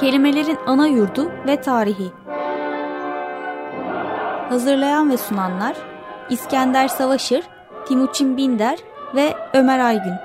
Kelimelerin ana yurdu ve tarihi. Hazırlayan ve sunanlar İskender Savaşır, Timuçin Binder ve Ömer Aygün.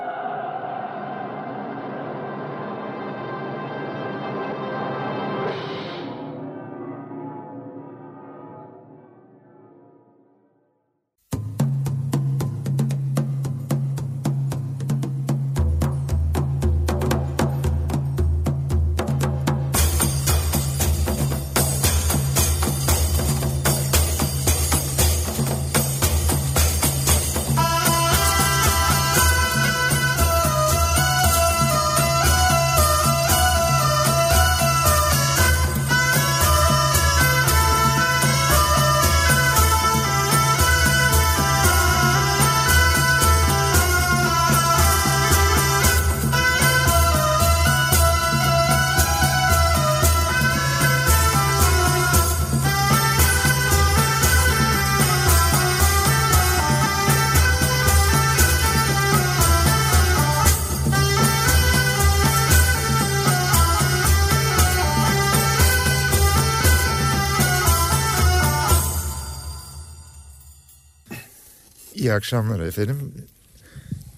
İyi akşamlar efendim.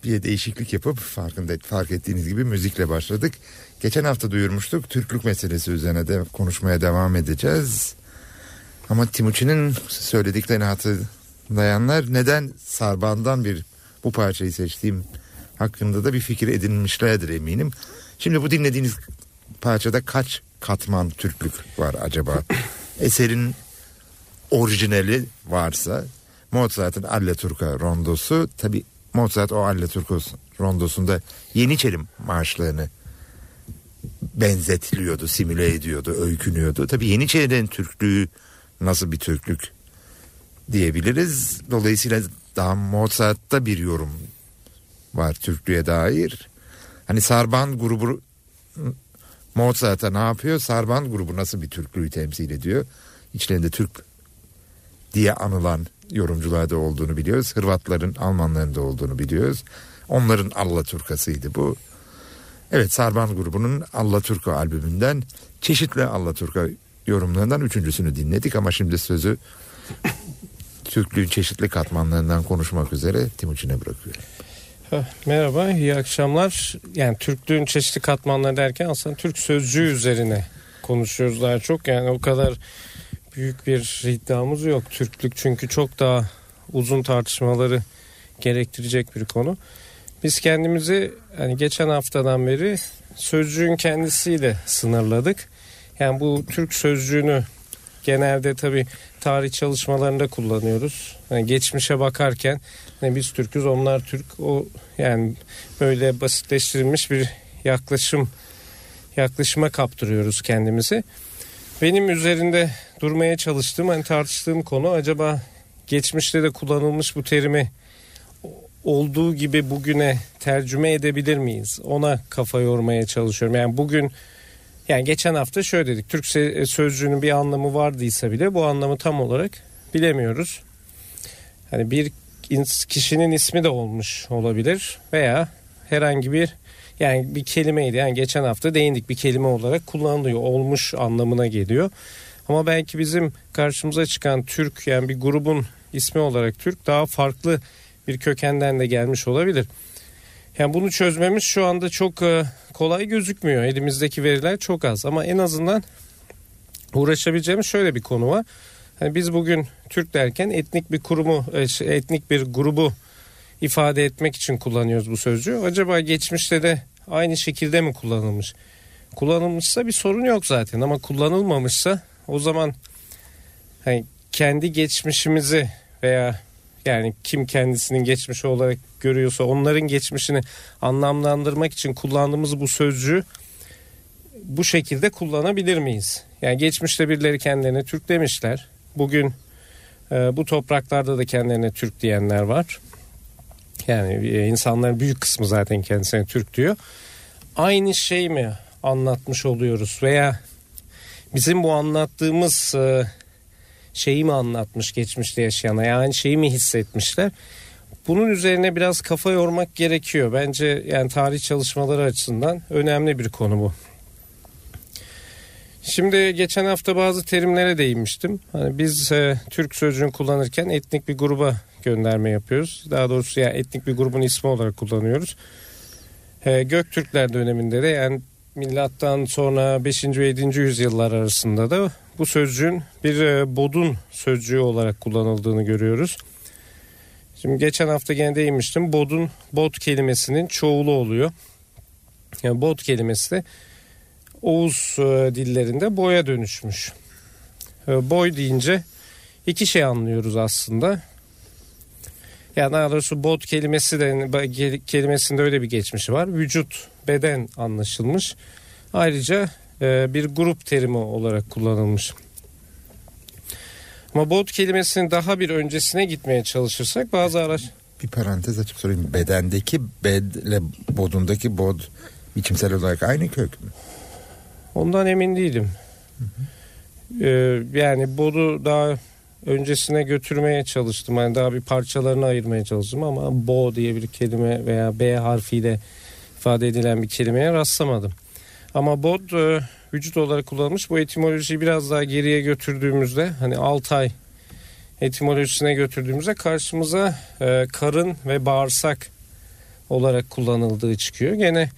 Bir değişiklik yapıp farkında fark ettiğiniz gibi müzikle başladık. Geçen hafta duyurmuştuk. Türklük meselesi üzerine de konuşmaya devam edeceğiz. Ama Timuçin'in söylediklerini hatırlayanlar neden Sarban'dan bir bu parçayı seçtiğim hakkında da bir fikir edinmişlerdir eminim. Şimdi bu dinlediğiniz parçada kaç katman Türklük var acaba? Eserin orijinali varsa Mozart'ın Alleturka rondosu tabi Mozart o Alleturka rondosunda Yeniçeri marşlarını benzetiliyordu, simüle ediyordu, öykünüyordu. Tabi Yeniçeri'nin Türklüğü nasıl bir Türklük diyebiliriz. Dolayısıyla daha Mozart'ta bir yorum var Türklüğe dair. Hani Sarban grubu Mozart'a ne yapıyor? Sarban grubu nasıl bir Türklüğü temsil ediyor? İçlerinde Türk diye anılan yorumcularda olduğunu biliyoruz. Hırvatların, Almanların da olduğunu biliyoruz. Onların Allah Turkasıydı bu. Evet Sarban grubunun Allah Turka albümünden çeşitli Allah Turka yorumlarından üçüncüsünü dinledik ama şimdi sözü Türklüğün çeşitli katmanlarından konuşmak üzere Timuçin'e bırakıyorum. Merhaba, iyi akşamlar. Yani Türklüğün çeşitli katmanları derken aslında Türk sözcüğü üzerine konuşuyoruz daha çok. Yani o kadar büyük bir iddiamız yok. Türklük çünkü çok daha uzun tartışmaları gerektirecek bir konu. Biz kendimizi hani geçen haftadan beri sözcüğün kendisiyle sınırladık. Yani bu Türk sözcüğünü genelde tabi tarih çalışmalarında kullanıyoruz. Yani geçmişe bakarken ne biz Türk'üz onlar Türk o yani böyle basitleştirilmiş bir yaklaşım yaklaşıma kaptırıyoruz kendimizi. Benim üzerinde durmaya çalıştığım hani tartıştığım konu acaba geçmişte de kullanılmış bu terimi olduğu gibi bugüne tercüme edebilir miyiz? Ona kafa yormaya çalışıyorum. Yani bugün yani geçen hafta şöyle dedik. Türk sözcüğünün bir anlamı vardıysa bile bu anlamı tam olarak bilemiyoruz. Hani bir kişinin ismi de olmuş olabilir veya herhangi bir yani bir kelimeydi. Yani geçen hafta değindik bir kelime olarak kullanılıyor. Olmuş anlamına geliyor. Ama belki bizim karşımıza çıkan Türk yani bir grubun ismi olarak Türk daha farklı bir kökenden de gelmiş olabilir. Yani bunu çözmemiz şu anda çok e, kolay gözükmüyor. Elimizdeki veriler çok az ama en azından uğraşabileceğimiz şöyle bir konu var. Hani biz bugün Türk derken etnik bir kurumu, e, şey, etnik bir grubu ifade etmek için kullanıyoruz bu sözcüğü. Acaba geçmişte de aynı şekilde mi kullanılmış? Kullanılmışsa bir sorun yok zaten ama kullanılmamışsa o zaman hani kendi geçmişimizi veya yani kim kendisinin geçmişi olarak görüyorsa onların geçmişini anlamlandırmak için kullandığımız bu sözcüğü bu şekilde kullanabilir miyiz? Yani geçmişte birileri kendilerine Türk demişler. Bugün e, bu topraklarda da kendilerine Türk diyenler var. Yani e, insanların büyük kısmı zaten kendisine Türk diyor. Aynı şey mi anlatmış oluyoruz veya bizim bu anlattığımız e, şeyi mi anlatmış geçmişte yaşayanlar yani şeyi mi hissetmişler? Bunun üzerine biraz kafa yormak gerekiyor. Bence yani tarih çalışmaları açısından önemli bir konu bu. Şimdi geçen hafta bazı terimlere değinmiştim. Hani biz e, Türk sözcüğünü kullanırken etnik bir gruba gönderme yapıyoruz. Daha doğrusu yani etnik bir grubun ismi olarak kullanıyoruz. E, Göktürkler döneminde de yani milattan sonra 5. ve 7. yüzyıllar arasında da bu sözcüğün bir e, bodun sözcüğü olarak kullanıldığını görüyoruz. Şimdi geçen hafta gene değinmiştim. Bodun, bod kelimesinin çoğulu oluyor. Yani bod kelimesi de Oğuz e, dillerinde boya dönüşmüş. E, boy deyince iki şey anlıyoruz aslında. Yani daha doğrusu bod kelimesi de kelimesinde öyle bir geçmişi var. Vücut, beden anlaşılmış. Ayrıca e, bir grup terimi olarak kullanılmış. Ama bod kelimesinin daha bir öncesine gitmeye çalışırsak bazı araç... Bir parantez açıp sorayım. Bedendeki bed ile bodundaki bod biçimsel olarak aynı kök mü? Ondan emin değilim. Hı hı. Ee, yani bodu daha öncesine götürmeye çalıştım. Yani daha bir parçalarını ayırmaya çalıştım ama bo diye bir kelime veya B harfiyle ifade edilen bir kelimeye rastlamadım. Ama bod e, vücut olarak kullanılmış. Bu etimolojiyi biraz daha geriye götürdüğümüzde hani Altay etimolojisine götürdüğümüzde karşımıza e, karın ve bağırsak olarak kullanıldığı çıkıyor. Gene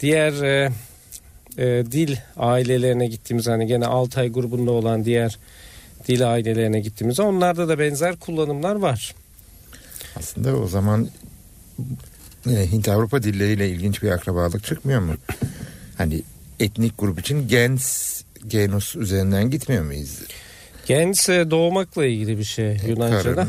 diğer e, e, dil ailelerine gittiğimiz hani gene Altay grubunda olan diğer dil ailelerine gittiğimizde onlarda da benzer kullanımlar var. Aslında o zaman Hint Avrupa dilleriyle ilginç bir akrabalık çıkmıyor mu? Hani etnik grup için gens genus üzerinden gitmiyor muyuz? Gens doğmakla ilgili bir şey Yunanca'da. Karın.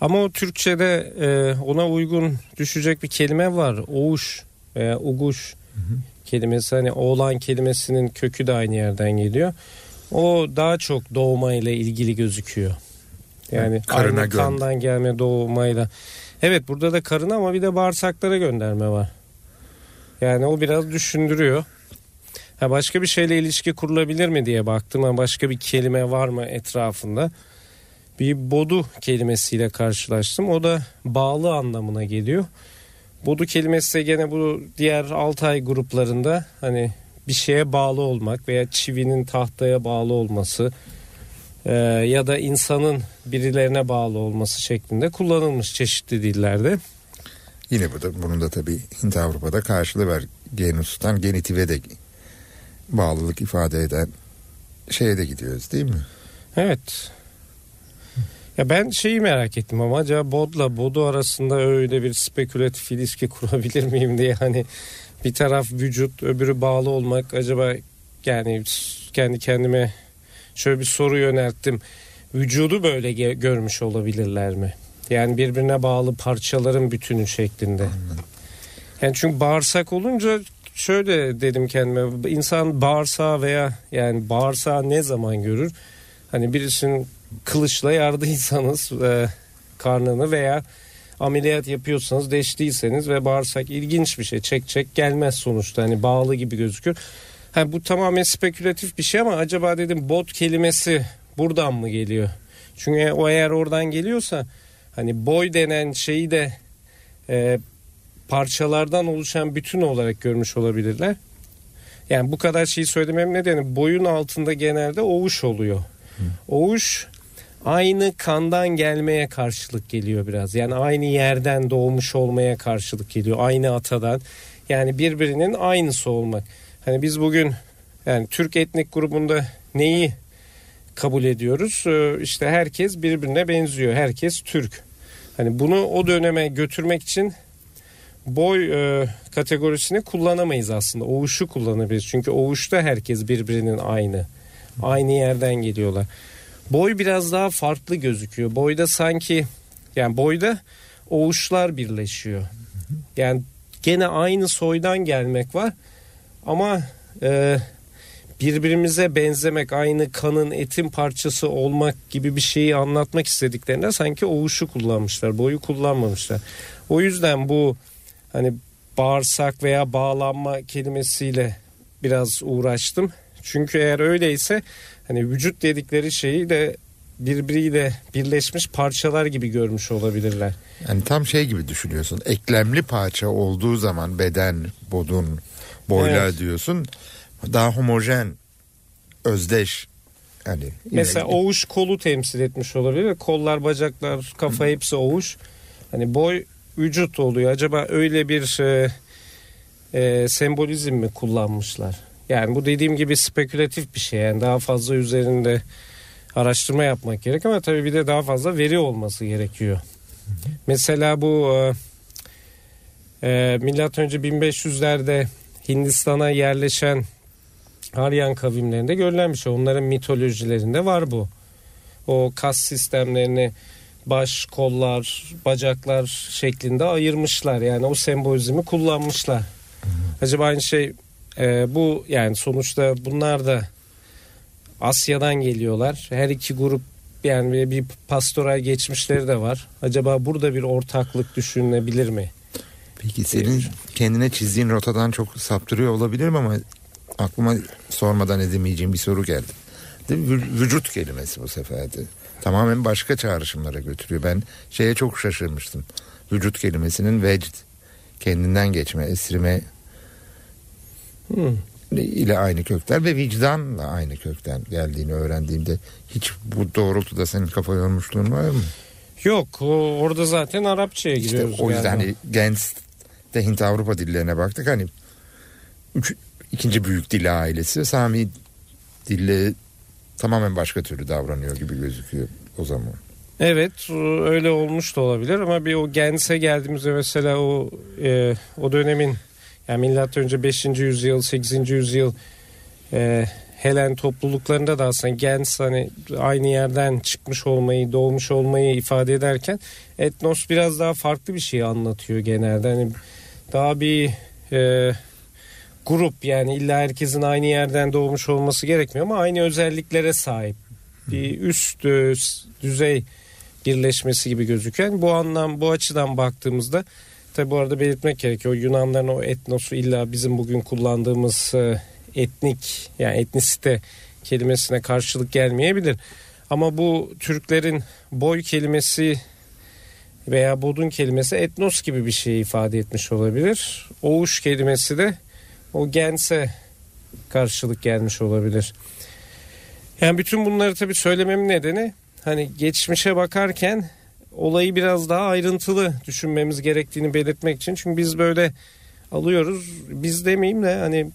Ama o Türkçe'de e, ona uygun düşecek bir kelime var. Oğuş veya uguş hı hı. kelimesi. Hani oğlan kelimesinin kökü de aynı yerden geliyor. O daha çok doğma ile ilgili gözüküyor. Yani Karına aynı kandan gelme doğmayla. Evet burada da karına ama bir de bağırsaklara gönderme var. Yani o biraz düşündürüyor. Ha başka bir şeyle ilişki kurulabilir mi diye baktım. Ha başka bir kelime var mı etrafında? Bir bodu kelimesiyle karşılaştım. O da bağlı anlamına geliyor. Bodu kelimesi de gene bu diğer Altay gruplarında hani bir şeye bağlı olmak veya çivinin tahtaya bağlı olması e, ya da insanın birilerine bağlı olması şeklinde kullanılmış çeşitli dillerde. Yine bu da bunun da tabii Hint Avrupa'da karşılığı var. Genus'tan genitive de bağlılık ifade eden şeye de gidiyoruz değil mi? Evet. Ya ben şeyi merak ettim ama acaba Bod'la Bod'u arasında öyle bir spekülatif ilişki kurabilir miyim diye hani bir taraf vücut öbürü bağlı olmak acaba yani kendi kendime şöyle bir soru yönelttim. Vücudu böyle görmüş olabilirler mi? Yani birbirine bağlı parçaların bütünü şeklinde. Yani çünkü bağırsak olunca şöyle dedim kendime insan bağırsağı veya yani bağırsağı ne zaman görür? Hani birisinin kılıçla yardıysanız e, karnını veya ameliyat yapıyorsanız deştiyseniz ve bağırsak ilginç bir şey çek çek gelmez sonuçta hani bağlı gibi gözükür. Ha, bu tamamen spekülatif bir şey ama acaba dedim bot kelimesi buradan mı geliyor? Çünkü o eğer oradan geliyorsa hani boy denen şeyi de e, parçalardan oluşan bütün olarak görmüş olabilirler. Yani bu kadar şeyi söylemem nedeni boyun altında genelde ovuş oluyor. Hı. Ovuş aynı kandan gelmeye karşılık geliyor biraz. Yani aynı yerden doğmuş olmaya karşılık geliyor. Aynı atadan. Yani birbirinin aynısı olmak. Hani biz bugün yani Türk etnik grubunda neyi kabul ediyoruz? Ee, işte herkes birbirine benziyor. Herkes Türk. Hani bunu o döneme götürmek için boy e, kategorisini kullanamayız aslında. Oğuşu kullanabiliriz. Çünkü oğuşta herkes birbirinin aynı. Aynı yerden geliyorlar. Boy biraz daha farklı gözüküyor. Boyda sanki yani boyda oğuşlar birleşiyor. Yani gene aynı soydan gelmek var ama e, birbirimize benzemek, aynı kanın etin parçası olmak gibi bir şeyi anlatmak istediklerinde sanki oğuşu kullanmışlar, boyu kullanmamışlar. O yüzden bu hani bağırsak veya bağlanma kelimesiyle biraz uğraştım. Çünkü eğer öyleyse hani vücut dedikleri şeyi de birbiriyle birleşmiş parçalar gibi görmüş olabilirler. Yani tam şey gibi düşünüyorsun. Eklemli parça olduğu zaman beden, bodun, boylar evet. diyorsun. Daha homojen özdeş yani Mesela ovuş kolu temsil etmiş olabilir. Kollar, bacaklar, kafa hepsi ovuş. Hani boy vücut oluyor. Acaba öyle bir e, e, sembolizm mi kullanmışlar? Yani bu dediğim gibi spekülatif bir şey. Yani daha fazla üzerinde araştırma yapmak gerek ama tabii bir de daha fazla veri olması gerekiyor. Mesela bu e, e, milattan önce 1500'lerde Hindistan'a yerleşen Aryan kavimlerinde görülen bir şey. Onların mitolojilerinde var bu. O kas sistemlerini baş, kollar, bacaklar şeklinde ayırmışlar. Yani o sembolizmi kullanmışlar. Acaba aynı şey e, bu yani sonuçta bunlar da Asya'dan geliyorlar. Her iki grup yani bir pastoral geçmişleri de var. Acaba burada bir ortaklık düşünülebilir mi? Peki senin kendine çizdiğin rotadan çok saptırıyor olabilirim ama aklıma sormadan edemeyeceğim bir soru geldi. Vü- vücut kelimesi bu sefer de. Tamamen başka çağrışımlara götürüyor. Ben şeye çok şaşırmıştım. Vücut kelimesinin vecd kendinden geçme, esrime Hmm. ile aynı kökler ve vicdanla aynı kökten geldiğini öğrendiğimde hiç bu doğrultuda senin kafa yormuşluğun var mı? Yok orada zaten Arapçaya İşte giriyoruz. o yüzden galiba. hani Gens'te Hint Avrupa dillerine baktık hani üç, ikinci büyük dil ailesi Sami dille tamamen başka türlü davranıyor gibi gözüküyor o zaman. Evet öyle olmuş da olabilir ama bir o Gens'e geldiğimizde mesela o e, o dönemin yani milattan önce 5. yüzyıl 8. yüzyıl e, Helen topluluklarında da aslında Gens hani aynı yerden çıkmış olmayı doğmuş olmayı ifade ederken etnos biraz daha farklı bir şey anlatıyor genelde. Hani daha bir e, grup yani illa herkesin aynı yerden doğmuş olması gerekmiyor ama aynı özelliklere sahip. Bir üst e, düzey birleşmesi gibi gözüken bu anlam bu açıdan baktığımızda tabi bu arada belirtmek gerekiyor Yunanların o etnosu illa bizim bugün kullandığımız e, etnik yani etnisite kelimesine karşılık gelmeyebilir. Ama bu Türklerin boy kelimesi veya bodun kelimesi etnos gibi bir şey ifade etmiş olabilir. Oğuş kelimesi de o gense karşılık gelmiş olabilir. Yani bütün bunları tabii söylememin nedeni hani geçmişe bakarken olayı biraz daha ayrıntılı düşünmemiz gerektiğini belirtmek için. Çünkü biz böyle alıyoruz biz demeyeyim de hani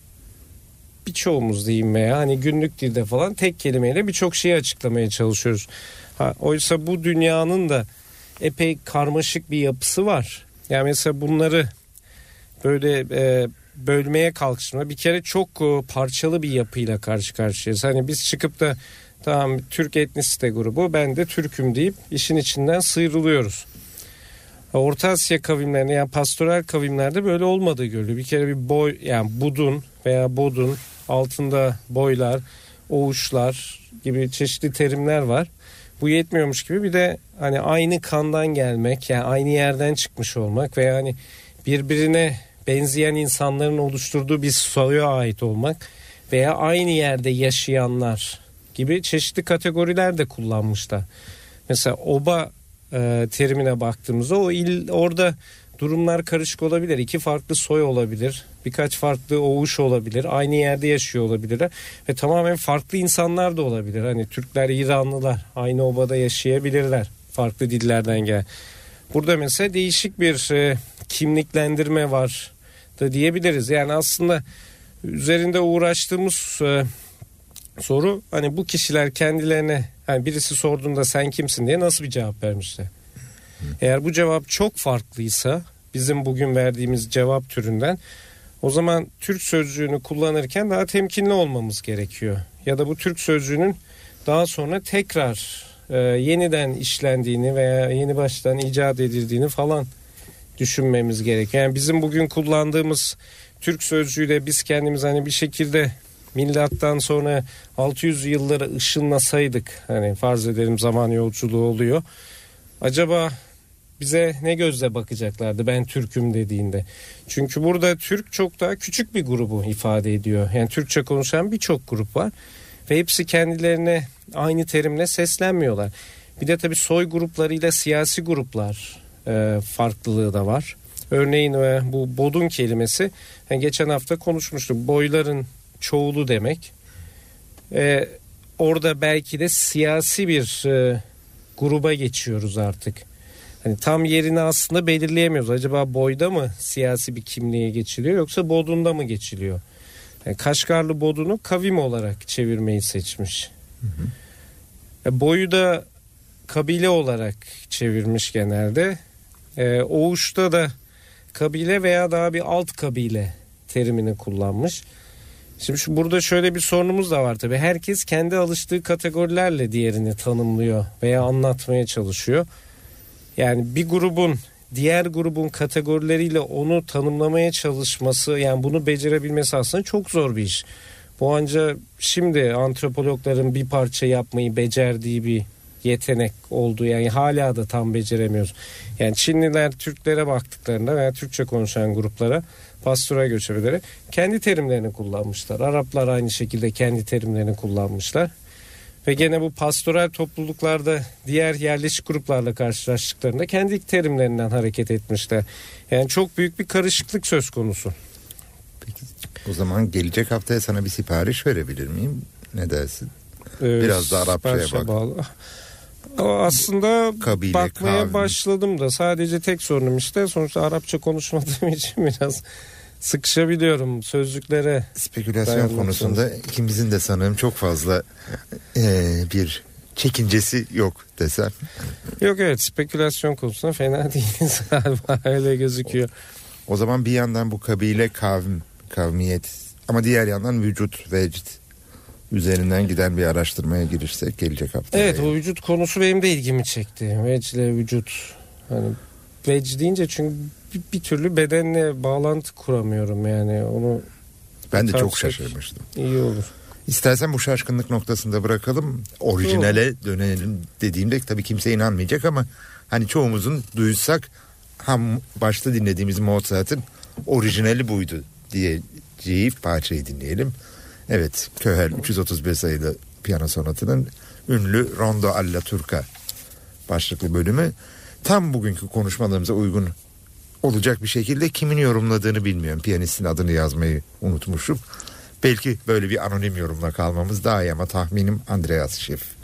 birçoğumuz diyeyim veya hani günlük dilde falan tek kelimeyle birçok şeyi açıklamaya çalışıyoruz. Ha, oysa bu dünyanın da epey karmaşık bir yapısı var. Yani mesela bunları böyle e, bölmeye kalkışma bir kere çok e, parçalı bir yapıyla karşı karşıyayız. Hani biz çıkıp da tamam Türk etnisite grubu ben de Türk'üm deyip işin içinden sıyrılıyoruz. Orta Asya kavimlerinde yani pastoral kavimlerde böyle olmadığı görülüyor. Bir kere bir boy yani budun veya bodun altında boylar, oğuşlar gibi çeşitli terimler var. Bu yetmiyormuş gibi bir de hani aynı kandan gelmek yani aynı yerden çıkmış olmak veya hani birbirine benzeyen insanların oluşturduğu bir soya ait olmak veya aynı yerde yaşayanlar gibi çeşitli kategoriler de kullanmışlar. Mesela oba e, terimine baktığımızda o il orada durumlar karışık olabilir. İki farklı soy olabilir. Birkaç farklı oğuş olabilir. Aynı yerde yaşıyor olabilirler. Ve tamamen farklı insanlar da olabilir. Hani Türkler, İranlılar aynı obada yaşayabilirler. Farklı dillerden gel. Burada mesela değişik bir e, kimliklendirme var da diyebiliriz. Yani aslında üzerinde uğraştığımız e, soru hani bu kişiler kendilerine hani birisi sorduğunda sen kimsin diye nasıl bir cevap vermişler. Eğer bu cevap çok farklıysa bizim bugün verdiğimiz cevap türünden o zaman Türk sözcüğünü kullanırken daha temkinli olmamız gerekiyor. Ya da bu Türk sözcüğünün daha sonra tekrar e, yeniden işlendiğini veya yeni baştan icat edildiğini falan düşünmemiz gerekiyor. Yani bizim bugün kullandığımız Türk sözcüğüyle biz kendimiz hani bir şekilde milattan sonra 600 yıllara ışınlasaydık hani farz edelim zaman yolculuğu oluyor. Acaba bize ne gözle bakacaklardı ben Türk'üm dediğinde. Çünkü burada Türk çok daha küçük bir grubu ifade ediyor. Yani Türkçe konuşan birçok grup var ve hepsi kendilerine aynı terimle seslenmiyorlar. Bir de tabii soy gruplarıyla siyasi gruplar e, farklılığı da var. Örneğin e, bu bodun kelimesi yani geçen hafta konuşmuştuk. Boyların çoğulu demek. e, orada belki de siyasi bir e, gruba geçiyoruz artık. Hani tam yerini aslında belirleyemiyoruz. Acaba boyda mı siyasi bir kimliğe geçiliyor yoksa bodunda mı geçiliyor? Yani Kaşgarlı bodunu kavim olarak çevirmeyi seçmiş. Hı hı. E, boyu da kabile olarak çevirmiş genelde. E, Oğuş'ta da kabile veya daha bir alt kabile terimini kullanmış. Şimdi şu burada şöyle bir sorunumuz da var tabii. Herkes kendi alıştığı kategorilerle diğerini tanımlıyor veya anlatmaya çalışıyor. Yani bir grubun diğer grubun kategorileriyle onu tanımlamaya çalışması yani bunu becerebilmesi aslında çok zor bir iş. Bu anca şimdi antropologların bir parça yapmayı becerdiği bir yetenek oldu. Yani hala da tam beceremiyoruz. Yani Çinliler Türklere baktıklarında veya Türkçe konuşan gruplara pastora göçebeleri kendi terimlerini kullanmışlar. Araplar aynı şekilde kendi terimlerini kullanmışlar. Ve gene bu pastoral topluluklarda diğer yerleşik gruplarla karşılaştıklarında kendi terimlerinden hareket etmişler. Yani çok büyük bir karışıklık söz konusu. Peki o zaman gelecek haftaya sana bir sipariş verebilir miyim? Ne dersin? Ee, Biraz da Arapçaya bak. Bağlı. Aslında Kabile, bakmaya kavmi. başladım da sadece tek sorunum işte sonuçta Arapça konuşmadığım için biraz sıkışabiliyorum sözlüklere. Spekülasyon konusunda ikimizin de sanırım çok fazla e, bir çekincesi yok desem. Yok evet spekülasyon konusunda fena değiliz galiba öyle gözüküyor. O zaman bir yandan bu kabile kavm, kavmiyet ama diğer yandan vücut, vecd üzerinden giden bir araştırmaya girişsek gelecek hafta. Evet o vücut konusu benim de ilgimi çekti. Vecd ile vücut. Hani vecd deyince çünkü bir, bir türlü bedenle bağlantı kuramıyorum yani onu ben de çok şaşırmıştım. İyi olur. İstersen bu şaşkınlık noktasında bırakalım. Orijinale dönelim dediğimde tabii kimse inanmayacak ama hani çoğumuzun duysak ham başta dinlediğimiz Mozart'ın orijinali buydu diyeceği parçayı dinleyelim. Evet Köhel 331 sayılı piyano sonatının ünlü Rondo alla Turca başlıklı bölümü tam bugünkü konuşmalarımıza uygun olacak bir şekilde kimin yorumladığını bilmiyorum. Piyanistin adını yazmayı unutmuşum. Belki böyle bir anonim yorumla kalmamız daha iyi ama tahminim Andreas Schiff.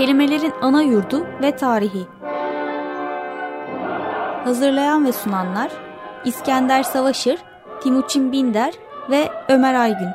Kelimelerin ana yurdu ve tarihi. Hazırlayan ve sunanlar İskender Savaşır, Timuçin Binder ve Ömer Aygün.